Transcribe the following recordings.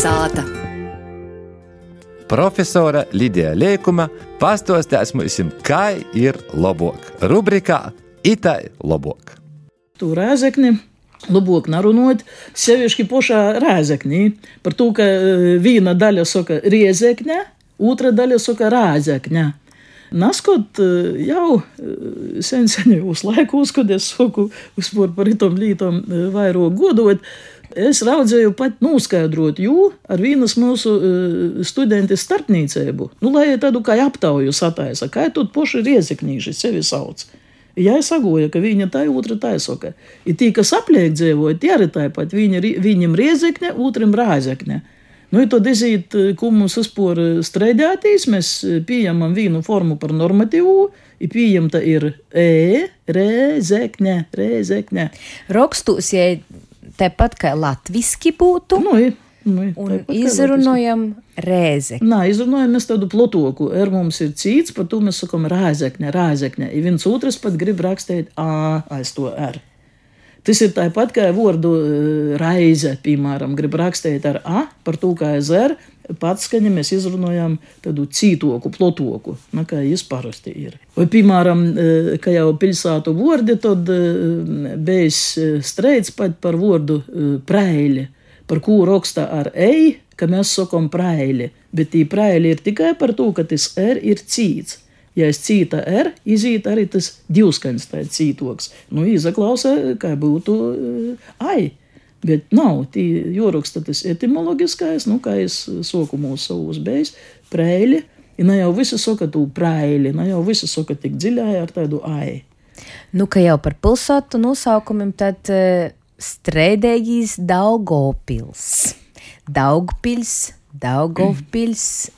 sāta. Profesora Lidija Liekuma pastāstīs mums, kā ir labāk. Rubrikā Itai labāk. Tu rēzekni Lubok narunot, sevišķi pašā rēzeknī, par to, ka e, viena daļa saka riezekņa, otra daļa saka rēzekņa. Naskot e, jau e, sen senajos laikos, kad es saku uzspēr par itom lītom vairāk godot, es raudzēju pat noskaidrot jū ar vienas mūsu studenti starpniecību, nu, lai tādu kā aptauju sataisa, kā tu poši riezeknīši sevi sauc. Ja es sagoju, ka viņa tā ir otra taisoka. Ir tie, kas apliek dzīvoja, tie arī tāpat. Viņa, viņam riezekne, otram rāzekne. Nu, tad izīt, ko mums uzpor strēdētīs, mēs pieņemam vienu formu par normatīvu, ir pieņemta ir e, rēzekne, rēzekne. Rokstus, ja tepat kā latviski būtu. Nu, ir. Nu, un izrunājam rēzi. Nē, izrunājam mēs tādu plotoku. R mums ir cits, par to mēs sakam rēzekne, rēzekne. Ja viens otrs pat grib rakstīt A aiz to R. Tas ir tāpat kā vārdu raize, piemēram, grib rakstīt ar A, par to kā aiz R. Pats skaņa mēs izrunājam tādu cītoku, plotoku, na, kā jis parasti ir. Vai, piemēram, kā jau pilsētu vārdi, tad bijis streids pat par vārdu prēļi par ko raksta ar eju, ka mēs sakām praili, bet tī praili ir tikai par to, ka tas R ir cīts. Ja es cīta R, iziet arī tas divskaņas tāds cītoks. Nu, izaklausa, kā būtu ai. Bet nav tī joraksta tas etimologiskais, nu, kā es soku mūsu savus beigas, preili. Ja ne jau visi saka tu praili, ne jau visi saka tik dziļai ar tādu ai. Nu, ka jau par pilsētu nosaukumiem, tad uh, Strēdējīs Daugopils. Daugpils, Daugopils.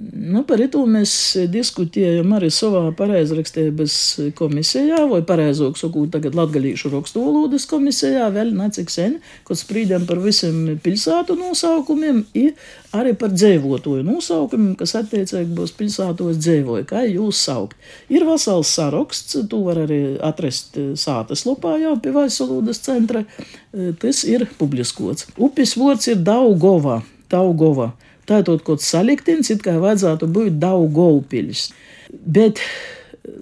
Nu, par to mēs diskutējam arī savā pareizrakstības komisijā, vai pareizāk sakot, tagad latgalīšu rakstu valodas komisijā, vēl necik sen, kad sprīdam par visiem pilsētu nosaukumiem, arī par dzīvotoju nosaukumiem, kas attiecīgi būs pilsētos dzīvoja, kā jūs saukt. Ir vesels saraksts, to var arī atrast sātas lopā jau pie Vaisalodas centra, tas ir publiskots. Upes vārds ir Daugova, Daugova. Tātad kaut saliktins, it kā vajadzētu būt Daugavpils. Bet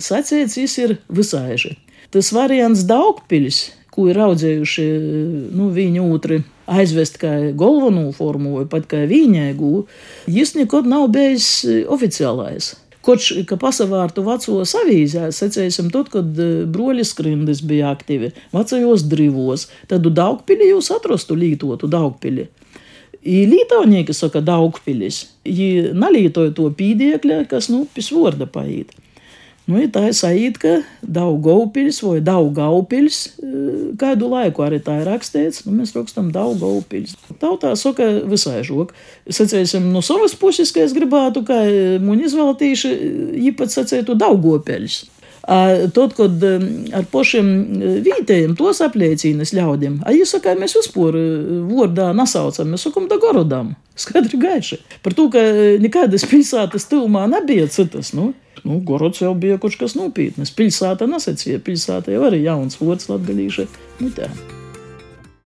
sacīts ir visāži. Tas variants Daugpils, ko ir audzējuši nu, viņa otri aizvest kā galveno formu vai pat kā viņēgu, viņš nekad nav bijis oficiālais. Koč, ka pasavārtu vecos avīzēs, secēsim, tad, kad broļi skrindas bija aktīvi, vecajos drivos, tad Daugpili jūs atrastu lītotu Daugpili. I lītaunieki saka Daugpilis. Ji nalītoja to pīdiekļa, kas, nu, pis vorda paīt. Nu, tā ir sajūta, ka Daugaupils vai Daugaupils kādu laiku arī tā ir rakstīts. Nu, mēs rakstam Daugaupils. Tautā saka visai žok. Sacēsim no savas puses, ka es gribētu, ka muņi izvēlētīši īpat sacētu Daugopils. Tad, kad ar pašiem vietējiem tos apliecīnas ļaudīm, a jūs sakāt, mēs vispār vārdā nesaucam, mēs sakam, da gorodam. Skaidri gaiši. Par to, ka nekādas pilsētas tuvumā nebija citas. Nu, nu, Gorods jau bija kaut kas nopietnas. Pilsēta nesacīja, pilsēta jau arī jauns vārds latgalīša. Nu, tā.